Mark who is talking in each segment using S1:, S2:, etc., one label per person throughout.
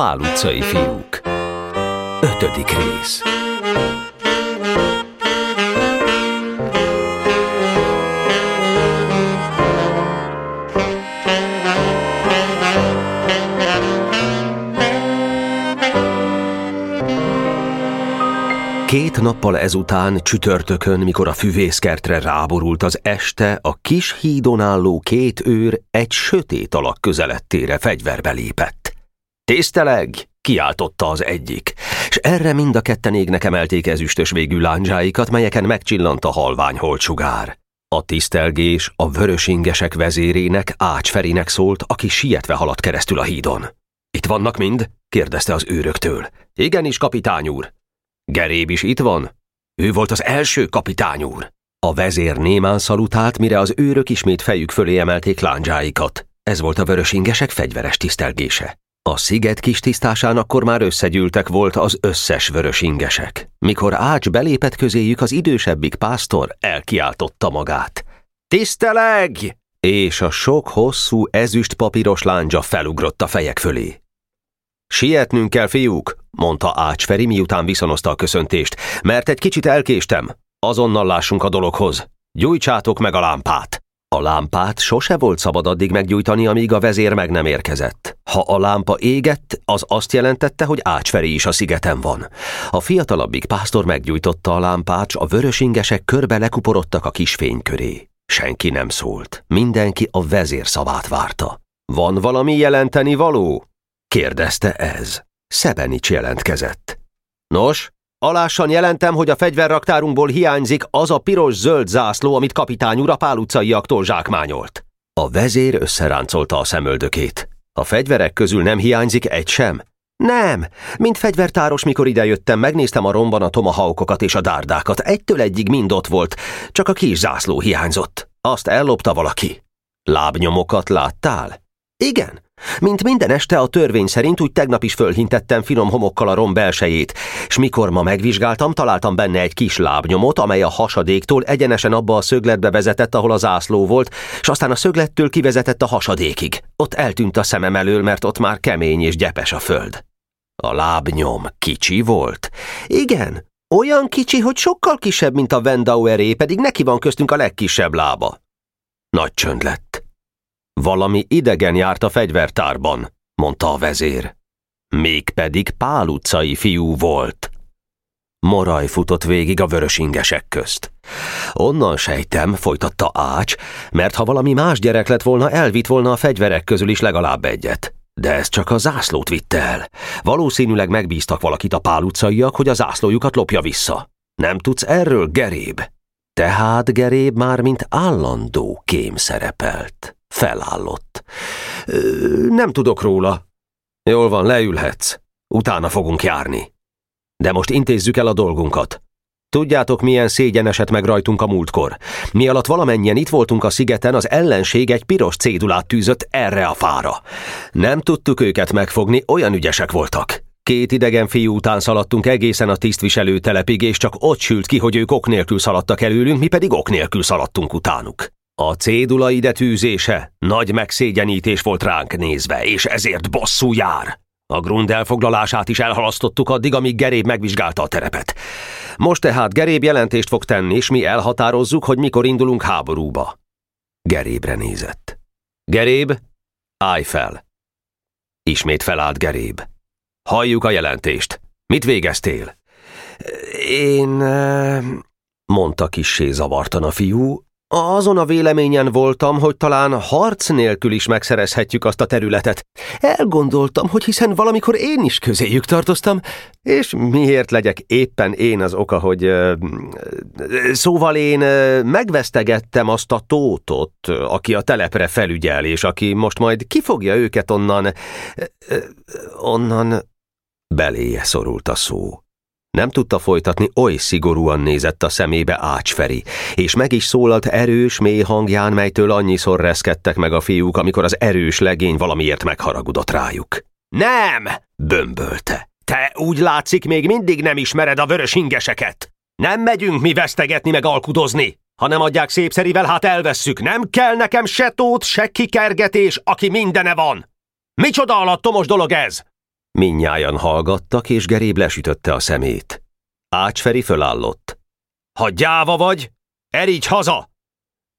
S1: Pál utcai fiúk. Ötödik rész. Két nappal ezután, csütörtökön, mikor a füvészkertre ráborult az este, a kis hídon álló két őr egy sötét alak közelettére fegyverbe lépett. Tiszteleg! kiáltotta az egyik, és erre mind a ketten égnek emelték ezüstös végű lándzsáikat, melyeken megcsillant a halvány holcsugár. A tisztelgés a vörösingesek vezérének, Ács szólt, aki sietve haladt keresztül a hídon. Itt vannak mind? kérdezte az őröktől. Igenis, kapitány úr, Geréb is itt van? Ő volt az első kapitány úr. A vezér némán szalutált, mire az őrök ismét fejük fölé emelték lándzsáikat. Ez volt a vörösingesek fegyveres tisztelgése. A sziget kis tisztásán akkor már összegyűltek volt az összes vörösingesek. Mikor Ács belépett közéjük, az idősebbik pásztor elkiáltotta magát. Tiszteleg! És a sok hosszú ezüst papíros lándzsa felugrott a fejek fölé. Sietnünk kell, fiúk, mondta Ács Feri, miután viszonozta a köszöntést, mert egy kicsit elkéstem. Azonnal lássunk a dologhoz. Gyújtsátok meg a lámpát! A lámpát sose volt szabad addig meggyújtani, amíg a vezér meg nem érkezett. Ha a lámpa égett, az azt jelentette, hogy Ácsferi is a szigeten van. A fiatalabbik pásztor meggyújtotta a lámpát, a vörösingesek körbe lekuporodtak a kis fény köré. Senki nem szólt. Mindenki a vezér szavát várta. Van valami jelenteni való? kérdezte ez. Szebenics jelentkezett. Nos, alássan jelentem, hogy a fegyverraktárunkból hiányzik az a piros-zöld zászló, amit kapitány ura Pál utcaiaktól zsákmányolt. A vezér összeráncolta a szemöldökét. A fegyverek közül nem hiányzik egy sem? Nem, mint fegyvertáros, mikor idejöttem, megnéztem a romban a tomahaukokat és a dárdákat. Egytől egyig mind ott volt, csak a kis zászló hiányzott. Azt ellopta valaki. Lábnyomokat láttál? Igen, mint minden este a törvény szerint úgy tegnap is fölhintettem finom homokkal a rom belsejét, és mikor ma megvizsgáltam, találtam benne egy kis lábnyomot, amely a hasadéktól egyenesen abba a szögletbe vezetett, ahol az ászló volt, és aztán a szöglettől kivezetett a hasadékig. Ott eltűnt a szemem elől, mert ott már kemény és gyepes a föld. A lábnyom kicsi volt? Igen, olyan kicsi, hogy sokkal kisebb, mint a Vendaueré, pedig neki van köztünk a legkisebb lába. Nagy csönd lett. Valami idegen járt a fegyvertárban, mondta a vezér. Mégpedig Pál utcai fiú volt. Moraj futott végig a vörösingesek közt. Onnan sejtem, folytatta Ács, mert ha valami más gyerek lett volna, elvitt volna a fegyverek közül is legalább egyet. De ez csak a zászlót vitte el. Valószínűleg megbíztak valakit a Pál utcaiak, hogy a zászlójukat lopja vissza. Nem tudsz erről, Geréb? Tehát Geréb már mint állandó kém szerepelt. Felállott. Nem tudok róla. Jól van, leülhetsz. Utána fogunk járni. De most intézzük el a dolgunkat. Tudjátok, milyen szégyeneset meg rajtunk a múltkor. Mi alatt valamennyien itt voltunk a szigeten, az ellenség egy piros cédulát tűzött erre a fára. Nem tudtuk őket megfogni, olyan ügyesek voltak. Két idegen fiú után szaladtunk egészen a tisztviselő telepig, és csak ott sült ki, hogy ők ok nélkül szaladtak előlünk, mi pedig ok nélkül szaladtunk utánuk. A cédula ide tűzése nagy megszégyenítés volt ránk nézve, és ezért bosszú jár. A grund elfoglalását is elhalasztottuk addig, amíg Geréb megvizsgálta a terepet. Most tehát Geréb jelentést fog tenni, és mi elhatározzuk, hogy mikor indulunk háborúba. Gerébre nézett. Geréb, állj fel! Ismét felállt Geréb. Halljuk a jelentést. Mit végeztél? Én... Eh, mondta kissé zavartan a fiú, azon a véleményen voltam, hogy talán harc nélkül is megszerezhetjük azt a területet. Elgondoltam, hogy hiszen valamikor én is közéjük tartoztam, és miért legyek éppen én az oka, hogy... Szóval én megvesztegettem azt a tótot, aki a telepre felügyel, és aki most majd kifogja őket onnan... Onnan... Beléje szorult a szó. Nem tudta folytatni, oly szigorúan nézett a szemébe Ácsferi, és meg is szólalt erős, mély hangján, melytől annyiszor reszkedtek meg a fiúk, amikor az erős legény valamiért megharagudott rájuk. Nem! bömbölte. Te úgy látszik, még mindig nem ismered a vörös ingeseket. Nem megyünk mi vesztegetni meg alkudozni. Ha nem adják szépszerivel, hát elvesszük. Nem kell nekem se tót, se kikergetés, aki mindene van. Micsoda alattomos dolog ez? Minnyájan hallgattak, és Geréb lesütötte a szemét. Ácsferi fölállott. Ha gyáva vagy, erígy haza!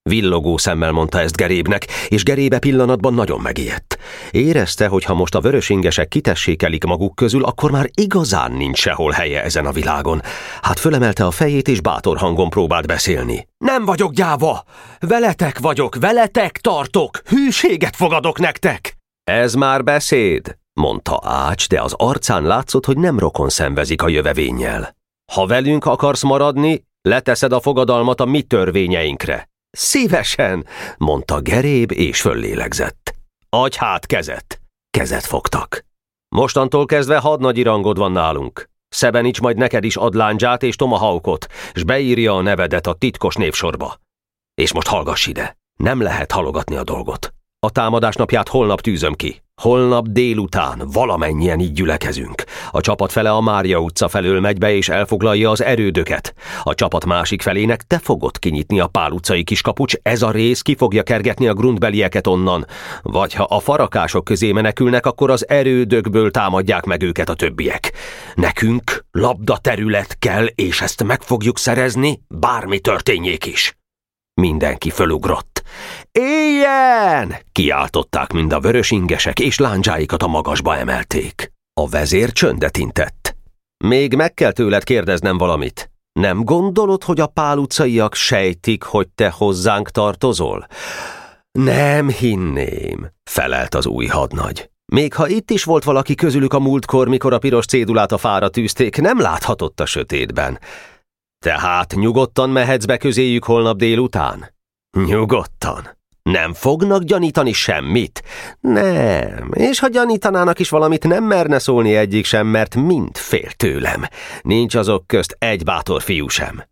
S1: Villogó szemmel mondta ezt Gerébnek, és Gerébe pillanatban nagyon megijedt. Érezte, hogy ha most a vörösingesek kitessékelik maguk közül, akkor már igazán nincs sehol helye ezen a világon. Hát fölemelte a fejét, és bátor hangon próbált beszélni. Nem vagyok gyáva! Veletek vagyok, veletek tartok! Hűséget fogadok nektek! Ez már beszéd, mondta Ács, de az arcán látszott, hogy nem rokon szenvezik a jövevénnyel. Ha velünk akarsz maradni, leteszed a fogadalmat a mi törvényeinkre. Szívesen, mondta Geréb, és föllélegzett. Adj hát kezet. Kezet fogtak. Mostantól kezdve hadnagyi rangod van nálunk. Szebenics majd neked is ad láncsát és tomahaukot, s beírja a nevedet a titkos névsorba. És most hallgass ide, nem lehet halogatni a dolgot. A támadás napját holnap tűzöm ki. Holnap délután valamennyien így gyülekezünk. A csapat fele a Mária utca felől megy be és elfoglalja az erődöket. A csapat másik felének te fogod kinyitni a Pál utcai kiskapucs, ez a rész ki fogja kergetni a grundbelieket onnan. Vagy ha a farakások közé menekülnek, akkor az erődökből támadják meg őket a többiek. Nekünk labda terület kell, és ezt meg fogjuk szerezni, bármi történjék is. Mindenki fölugrott. Éljen! Kiáltották mind a vörös ingesek, és láncsáikat a magasba emelték. A vezér csöndet intett. Még meg kell tőled kérdeznem valamit. Nem gondolod, hogy a pál utcaiak sejtik, hogy te hozzánk tartozol? Nem hinném, felelt az új hadnagy. Még ha itt is volt valaki közülük a múltkor, mikor a piros cédulát a fára tűzték, nem láthatott a sötétben. Tehát nyugodtan mehetsz be közéjük holnap délután? Nyugodtan. Nem fognak gyanítani semmit? Nem, és ha gyanítanának is valamit, nem merne szólni egyik sem, mert mind fél tőlem. Nincs azok közt egy bátor fiú sem.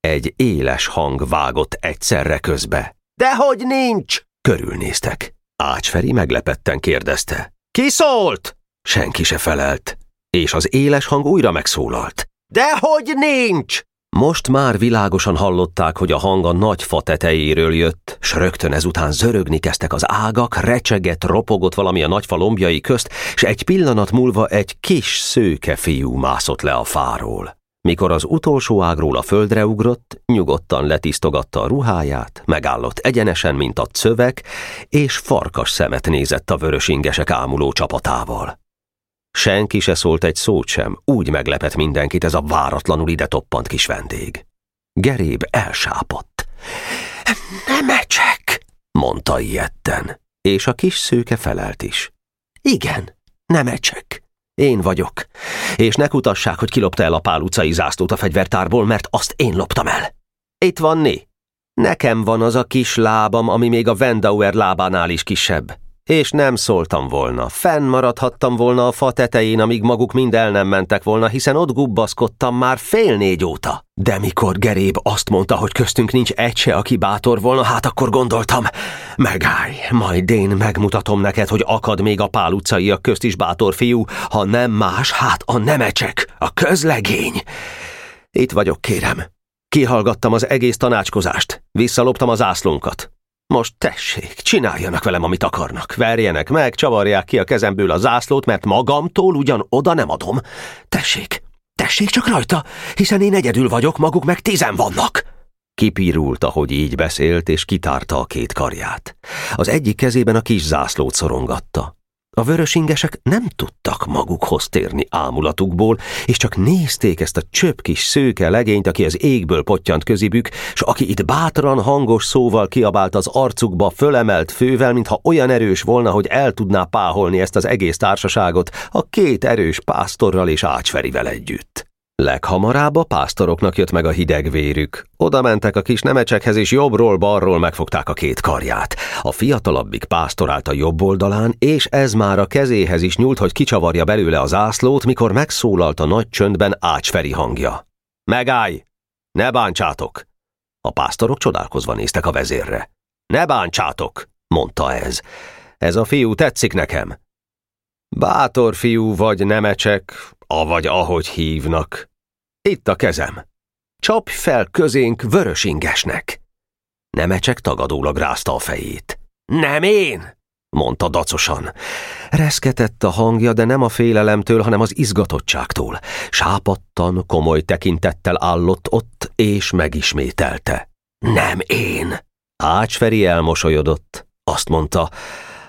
S1: Egy éles hang vágott egyszerre közbe. Dehogy nincs! Körülnéztek. Ácsferi meglepetten kérdezte. Ki szólt? Senki se felelt. És az éles hang újra megszólalt. Dehogy nincs! Most már világosan hallották, hogy a hang a nagy fa tetejéről jött, s rögtön ezután zörögni kezdtek az ágak, recsegett, ropogott valami a nagy fa lombjai közt, s egy pillanat múlva egy kis szőke fiú mászott le a fáról. Mikor az utolsó ágról a földre ugrott, nyugodtan letisztogatta a ruháját, megállott egyenesen, mint a cövek, és farkas szemet nézett a vörös ingesek ámuló csapatával. Senki se szólt egy szót sem, úgy meglepett mindenkit ez a váratlanul ide toppant kis vendég. Geréb elsápadt. Nem ecsek, mondta ilyetten, és a kis szőke felelt is. Igen, nem ecsek. Én vagyok. És ne kutassák, hogy kilopta el a Pál utcai zászlót a fegyvertárból, mert azt én loptam el. Itt van Né. Nekem van az a kis lábam, ami még a Vendauer lábánál is kisebb. És nem szóltam volna. Fennmaradhattam volna a fa tetején, amíg maguk mind el nem mentek volna, hiszen ott gubbaszkodtam már fél négy óta. De mikor Geréb azt mondta, hogy köztünk nincs egy se, aki bátor volna, hát akkor gondoltam, megállj, majd én megmutatom neked, hogy akad még a pál utcaiak közt is bátor fiú, ha nem más, hát a nemecsek, a közlegény. Itt vagyok, kérem. Kihallgattam az egész tanácskozást, visszaloptam az ászlónkat. Most tessék, csináljanak velem, amit akarnak. Verjenek meg, csavarják ki a kezemből a zászlót, mert magamtól ugyan oda nem adom. Tessék, tessék csak rajta, hiszen én egyedül vagyok, maguk meg tizen vannak. Kipírult, ahogy így beszélt, és kitárta a két karját. Az egyik kezében a kis zászlót szorongatta. A vörösingesek nem tudtak magukhoz térni ámulatukból, és csak nézték ezt a csöpp kis szőke legényt, aki az égből pottyant közibük, s aki itt bátran, hangos szóval kiabált az arcukba fölemelt fővel, mintha olyan erős volna, hogy el tudná páholni ezt az egész társaságot a két erős pásztorral és ácsferivel együtt. Leghamarabb a pásztoroknak jött meg a hideg vérük. Oda mentek a kis nemecsekhez, és jobbról-balról megfogták a két karját. A fiatalabbik pásztor állt a jobb oldalán, és ez már a kezéhez is nyúlt, hogy kicsavarja belőle az ászlót, mikor megszólalt a nagy csöndben Ácsferi hangja. Megállj! Ne bántsátok! A pásztorok csodálkozva néztek a vezérre. Ne bántsátok! mondta ez. Ez a fiú tetszik nekem. Bátor fiú vagy nemecsek, avagy ahogy hívnak. Itt a kezem. Csapj fel közénk vörösingesnek. Nemecsek tagadólag rázta a fejét. Nem én! mondta dacosan. Reszketett a hangja, de nem a félelemtől, hanem az izgatottságtól. Sápattan, komoly tekintettel állott ott, és megismételte. Nem én. Ácsferi elmosolyodott. Azt mondta,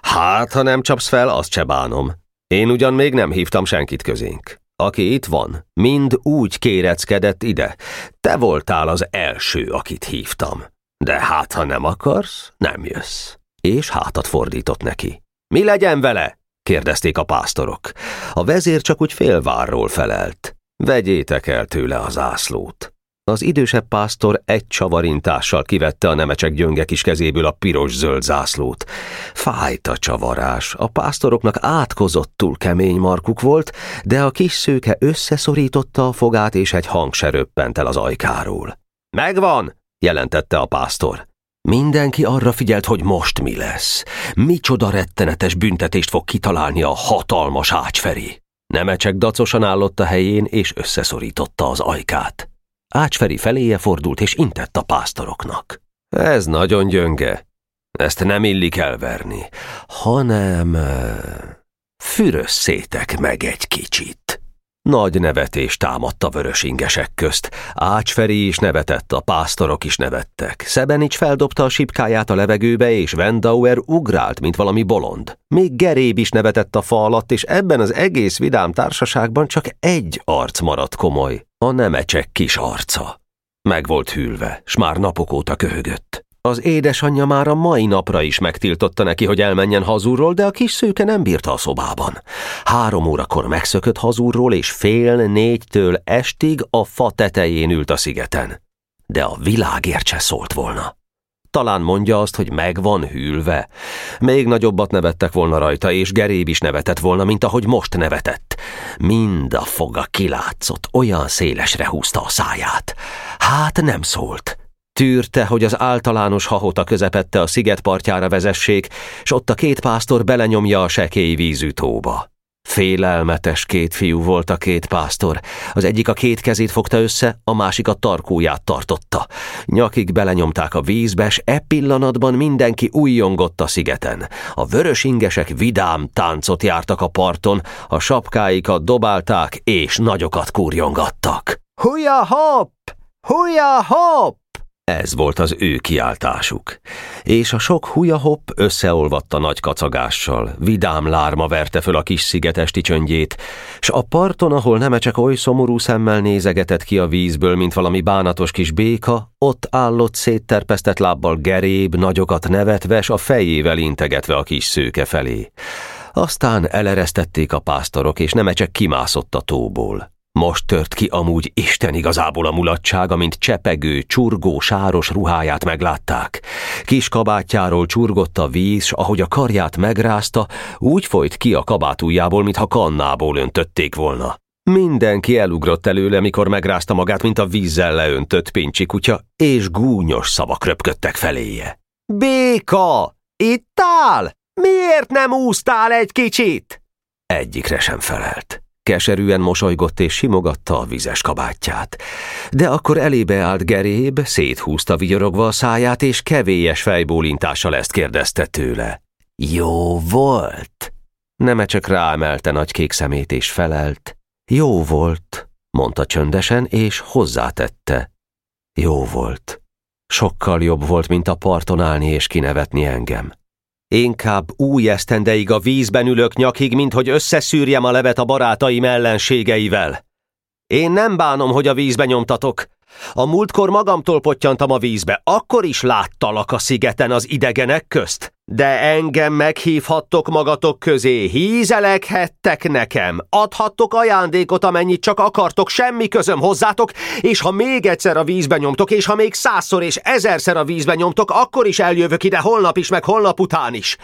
S1: hát, ha nem csapsz fel, azt se bánom. Én ugyan még nem hívtam senkit közénk. Aki itt van, mind úgy kéreckedett ide. Te voltál az első, akit hívtam. De hát, ha nem akarsz, nem jössz. És hátat fordított neki. Mi legyen vele? kérdezték a pásztorok. A vezér csak úgy félvárról felelt. Vegyétek el tőle az ászlót. Az idősebb pásztor egy csavarintással kivette a nemecsek gyönge kis kezéből a piros-zöld zászlót. Fájt a csavarás, a pásztoroknak átkozottul kemény markuk volt, de a kis szőke összeszorította a fogát, és egy hang se röppent el az ajkáról. Megvan, jelentette a pásztor. Mindenki arra figyelt, hogy most mi lesz. Micsoda rettenetes büntetést fog kitalálni a hatalmas ácsferi. Nemecsek dacosan állott a helyén, és összeszorította az ajkát. Ácsferi feléje fordult, és intett a pásztoroknak. Ez nagyon gyönge. Ezt nem illik elverni, hanem... Fürösszétek meg egy kicsit. Nagy nevetés támadt a vörösingesek közt. Ácsferi is nevetett, a pásztorok is nevettek. Szebenics feldobta a sipkáját a levegőbe, és Wendauer ugrált, mint valami bolond. Még Geréb is nevetett a fa alatt, és ebben az egész vidám társaságban csak egy arc maradt komoly, a nemecsek kis arca. Meg volt hűlve, s már napok óta köhögött. Az édesanyja már a mai napra is megtiltotta neki, hogy elmenjen hazúrról, de a kis szőke nem bírta a szobában. Három órakor megszökött hazúrról, és fél négytől estig a fa tetején ült a szigeten. De a világért se szólt volna. Talán mondja azt, hogy meg van hűlve. Még nagyobbat nevettek volna rajta, és Geréb is nevetett volna, mint ahogy most nevetett. Mind a foga kilátszott, olyan szélesre húzta a száját. Hát nem szólt. Tűrte, hogy az általános hahota közepette a sziget partjára vezessék, s ott a két pásztor belenyomja a sekély vízű tóba. Félelmetes két fiú volt a két pásztor. Az egyik a két kezét fogta össze, a másik a tarkóját tartotta. Nyakig belenyomták a vízbe, s e pillanatban mindenki újjongott a szigeten. A vörös ingesek vidám táncot jártak a parton, a sapkáikat dobálták és nagyokat kurjongattak. Húja hopp! Húja hopp! Ez volt az ő kiáltásuk. És a sok hujahopp összeolvadt a nagy kacagással, vidám lárma verte föl a kis szigetesti csöndjét, s a parton, ahol nemecsek oly szomorú szemmel nézegetett ki a vízből, mint valami bánatos kis béka, ott állott szétterpesztett lábbal geréb, nagyokat nevetve, s a fejével integetve a kis szőke felé. Aztán eleresztették a pásztorok, és nemecsek kimászott a tóból. Most tört ki amúgy Isten igazából a mulatsága, mint csepegő, csurgó, sáros ruháját meglátták. Kis kabátjáról csurgott a víz, s ahogy a karját megrázta, úgy folyt ki a kabátújából, mintha kannából öntötték volna. Mindenki elugrott előle, mikor megrázta magát, mint a vízzel leöntött pincsi kutya, és gúnyos szavak röpködtek feléje. Béka! Itt áll? Miért nem úsztál egy kicsit? Egyikre sem felelt. Keserűen mosolygott és simogatta a vizes kabátját. De akkor elébe állt Geréb, széthúzta vigyorogva a száját, és kevélyes fejbólintással ezt kérdezte tőle. Jó volt? Neme csak ráemelte nagy kék szemét és felelt. Jó volt, mondta csöndesen, és hozzátette. Jó volt. Sokkal jobb volt, mint a parton állni és kinevetni engem. Inkább új esztendeig a vízben ülök nyakig, mint hogy összeszűrjem a levet a barátaim ellenségeivel. Én nem bánom, hogy a vízbe nyomtatok. A múltkor magamtól pottyantam a vízbe, akkor is láttalak a szigeten az idegenek közt. De engem meghívhattok magatok közé, hízelekhettek nekem, adhattok ajándékot, amennyit csak akartok, semmi közöm hozzátok, és ha még egyszer a vízbe nyomtok, és ha még százszor és ezerszer a vízbe nyomtok, akkor is eljövök ide holnap is, meg holnap után is.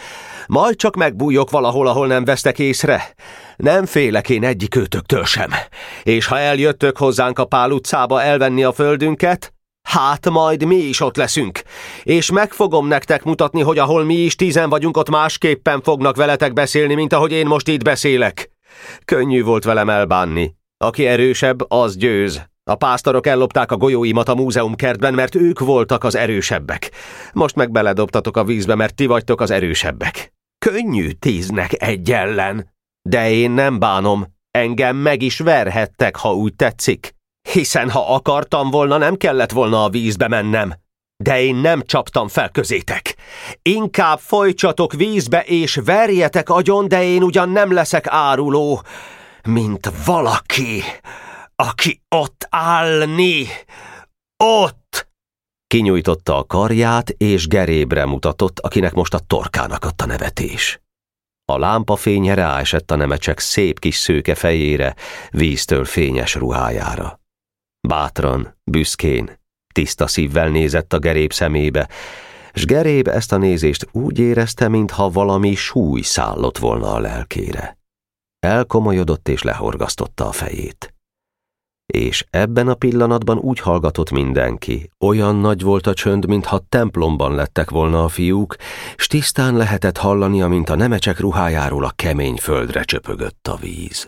S1: Majd csak megbújok valahol, ahol nem vesztek észre. Nem félek én egyik őtöktől sem. És ha eljöttök hozzánk a Pál utcába elvenni a földünket, Hát majd mi is ott leszünk, és meg fogom nektek mutatni, hogy ahol mi is tizen vagyunk, ott másképpen fognak veletek beszélni, mint ahogy én most itt beszélek. Könnyű volt velem elbánni. Aki erősebb, az győz. A pásztorok ellopták a golyóimat a múzeum kertben, mert ők voltak az erősebbek. Most meg beledobtatok a vízbe, mert ti vagytok az erősebbek. könnyű tíznek egy ellen. De én nem bánom, engem meg is verhettek, ha úgy tetszik. Hiszen ha akartam volna, nem kellett volna a vízbe mennem. De én nem csaptam fel közétek. Inkább folytsatok vízbe és verjetek agyon, de én ugyan nem leszek áruló, mint valaki, aki ott állni. Ott! Kinyújtotta a karját, és gerébre mutatott, akinek most a torkának adta nevetés. A lámpa fénye ráesett a nemecsek szép kis szőke fejére, víztől fényes ruhájára. Bátran, büszkén, tiszta szívvel nézett a geréb szemébe, s geréb ezt a nézést úgy érezte, mintha valami súly szállott volna a lelkére. Elkomolyodott és lehorgasztotta a fejét és ebben a pillanatban úgy hallgatott mindenki, olyan nagy volt a csönd, mintha templomban lettek volna a fiúk, s tisztán lehetett hallani, amint a nemecsek ruhájáról a kemény földre csöpögött a víz.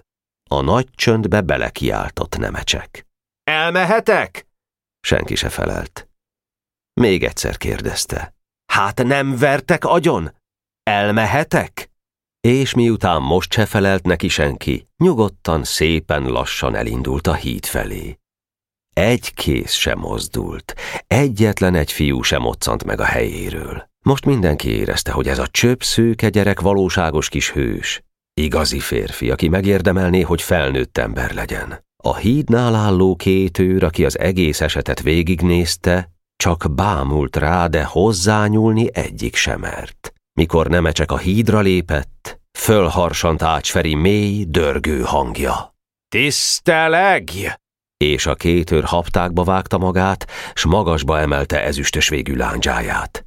S1: A nagy csöndbe belekiáltott nemecsek. Elmehetek? Senki se felelt. Még egyszer kérdezte. Hát nem vertek agyon? Elmehetek? és miután most se felelt neki senki, nyugodtan, szépen lassan elindult a híd felé. Egy kéz sem mozdult, egyetlen egy fiú sem moccant meg a helyéről. Most mindenki érezte, hogy ez a csöpp szőke gyerek valóságos kis hős, igazi férfi, aki megérdemelné, hogy felnőtt ember legyen. A hídnál álló két őr, aki az egész esetet végignézte, csak bámult rá, de hozzányúlni egyik sem mert. Mikor Nemecsek a hídra lépett, fölharsant Ácsferi mély, dörgő hangja. Tisztelegj! És a két őr haptákba vágta magát, s magasba emelte ezüstös végű lándzsáját.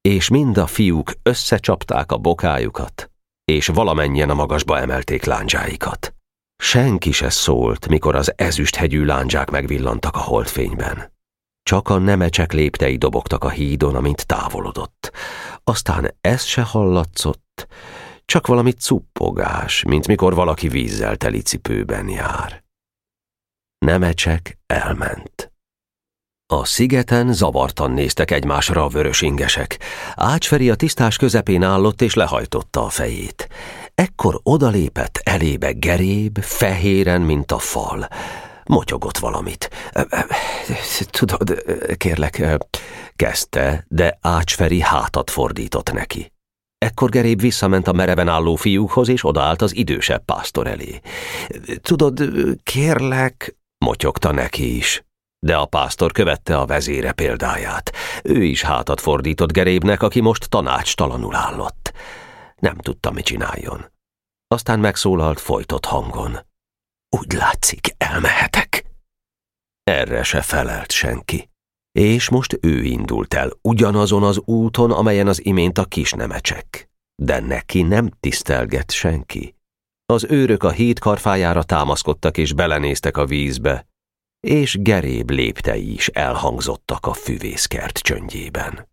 S1: És mind a fiúk összecsapták a bokájukat, és valamennyien a magasba emelték lándzsáikat. Senki se szólt, mikor az ezüsthegyű lándzsák megvillantak a holdfényben. Csak a nemecsek léptei dobogtak a hídon, amint távolodott. Aztán ez se hallatszott, csak valami cuppogás, mint mikor valaki vízzel teli cipőben jár. Nemecsek elment. A szigeten zavartan néztek egymásra a vörös ingesek. Ácsferi a tisztás közepén állott és lehajtotta a fejét. Ekkor odalépett elébe geréb, fehéren, mint a fal. Motyogott valamit. Tudod, kérlek, kezdte, de Ácsferi hátat fordított neki. Ekkor Geréb visszament a mereven álló fiúkhoz, és odaállt az idősebb pásztor elé. Tudod, kérlek, motyogta neki is. De a pásztor követte a vezére példáját. Ő is hátat fordított Gerébnek, aki most tanácstalanul állott. Nem tudta, mit csináljon. Aztán megszólalt folytott hangon. Úgy látszik, elmehetek. Erre se felelt senki. És most ő indult el ugyanazon az úton, amelyen az imént a kis nemecsek. De neki nem tisztelgett senki. Az őrök a híd karfájára támaszkodtak és belenéztek a vízbe, és geréb léptei is elhangzottak a füvészkert csöndjében.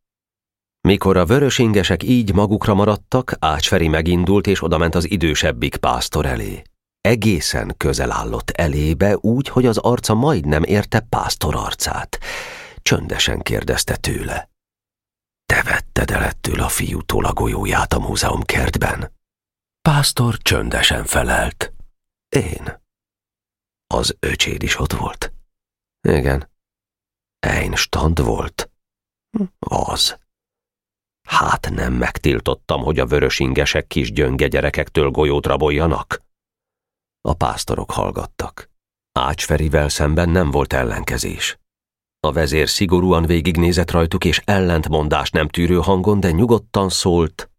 S1: Mikor a vörösingesek így magukra maradtak, Ácsferi megindult és odament az idősebbik pásztor elé. Egészen közel állott elébe, úgy, hogy az arca majdnem érte pásztor arcát csöndesen kérdezte tőle. Te vetted el ettől a fiútól a golyóját a múzeum kertben? Pásztor csöndesen felelt. Én. Az öcséd is ott volt? Igen. Ein stand volt? Az. Hát nem megtiltottam, hogy a vörösingesek kis gyönge gyerekektől golyót raboljanak? A pásztorok hallgattak. Ácsferivel szemben nem volt ellenkezés. A vezér szigorúan végignézett rajtuk, és ellentmondás nem tűrő hangon, de nyugodtan szólt,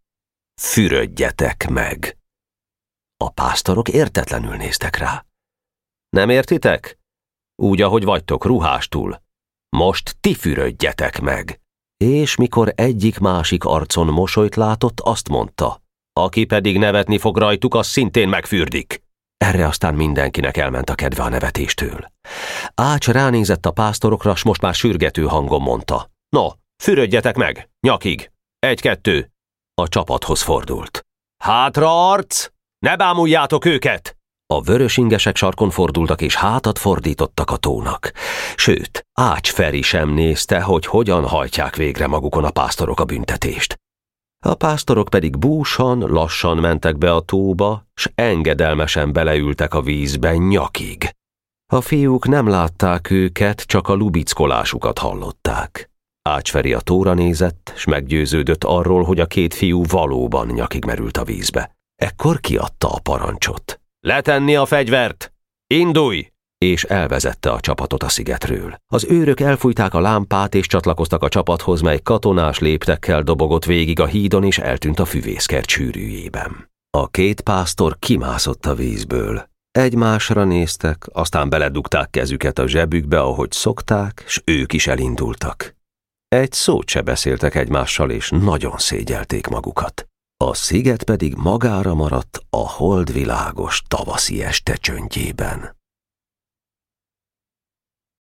S1: fürödjetek meg. A pásztorok értetlenül néztek rá. Nem értitek? Úgy, ahogy vagytok, ruhástul. Most ti fürödjetek meg. És mikor egyik-másik arcon mosolyt látott, azt mondta, aki pedig nevetni fog rajtuk, az szintén megfürdik. Erre aztán mindenkinek elment a kedve a nevetéstől. Ács ránézett a pásztorokra, s most már sürgető hangon mondta. No, fürödjetek meg, nyakig. Egy-kettő. A csapathoz fordult. Hátra arc! Ne bámuljátok őket! A vörös ingesek sarkon fordultak és hátat fordítottak a tónak. Sőt, Ács Feri sem nézte, hogy hogyan hajtják végre magukon a pásztorok a büntetést. A pásztorok pedig búsan, lassan mentek be a tóba, s engedelmesen beleültek a vízbe nyakig. A fiúk nem látták őket, csak a lubickolásukat hallották. Ácsferi a tóra nézett, s meggyőződött arról, hogy a két fiú valóban nyakig merült a vízbe. Ekkor kiadta a parancsot. Letenni a fegyvert! Indulj! és elvezette a csapatot a szigetről. Az őrök elfújták a lámpát és csatlakoztak a csapathoz, mely katonás léptekkel dobogott végig a hídon és eltűnt a füvészkert sűrűjében. A két pásztor kimászott a vízből. Egymásra néztek, aztán beledugták kezüket a zsebükbe, ahogy szokták, s ők is elindultak. Egy szót se beszéltek egymással, és nagyon szégyelték magukat. A sziget pedig magára maradt a holdvilágos tavaszi este csöntjében.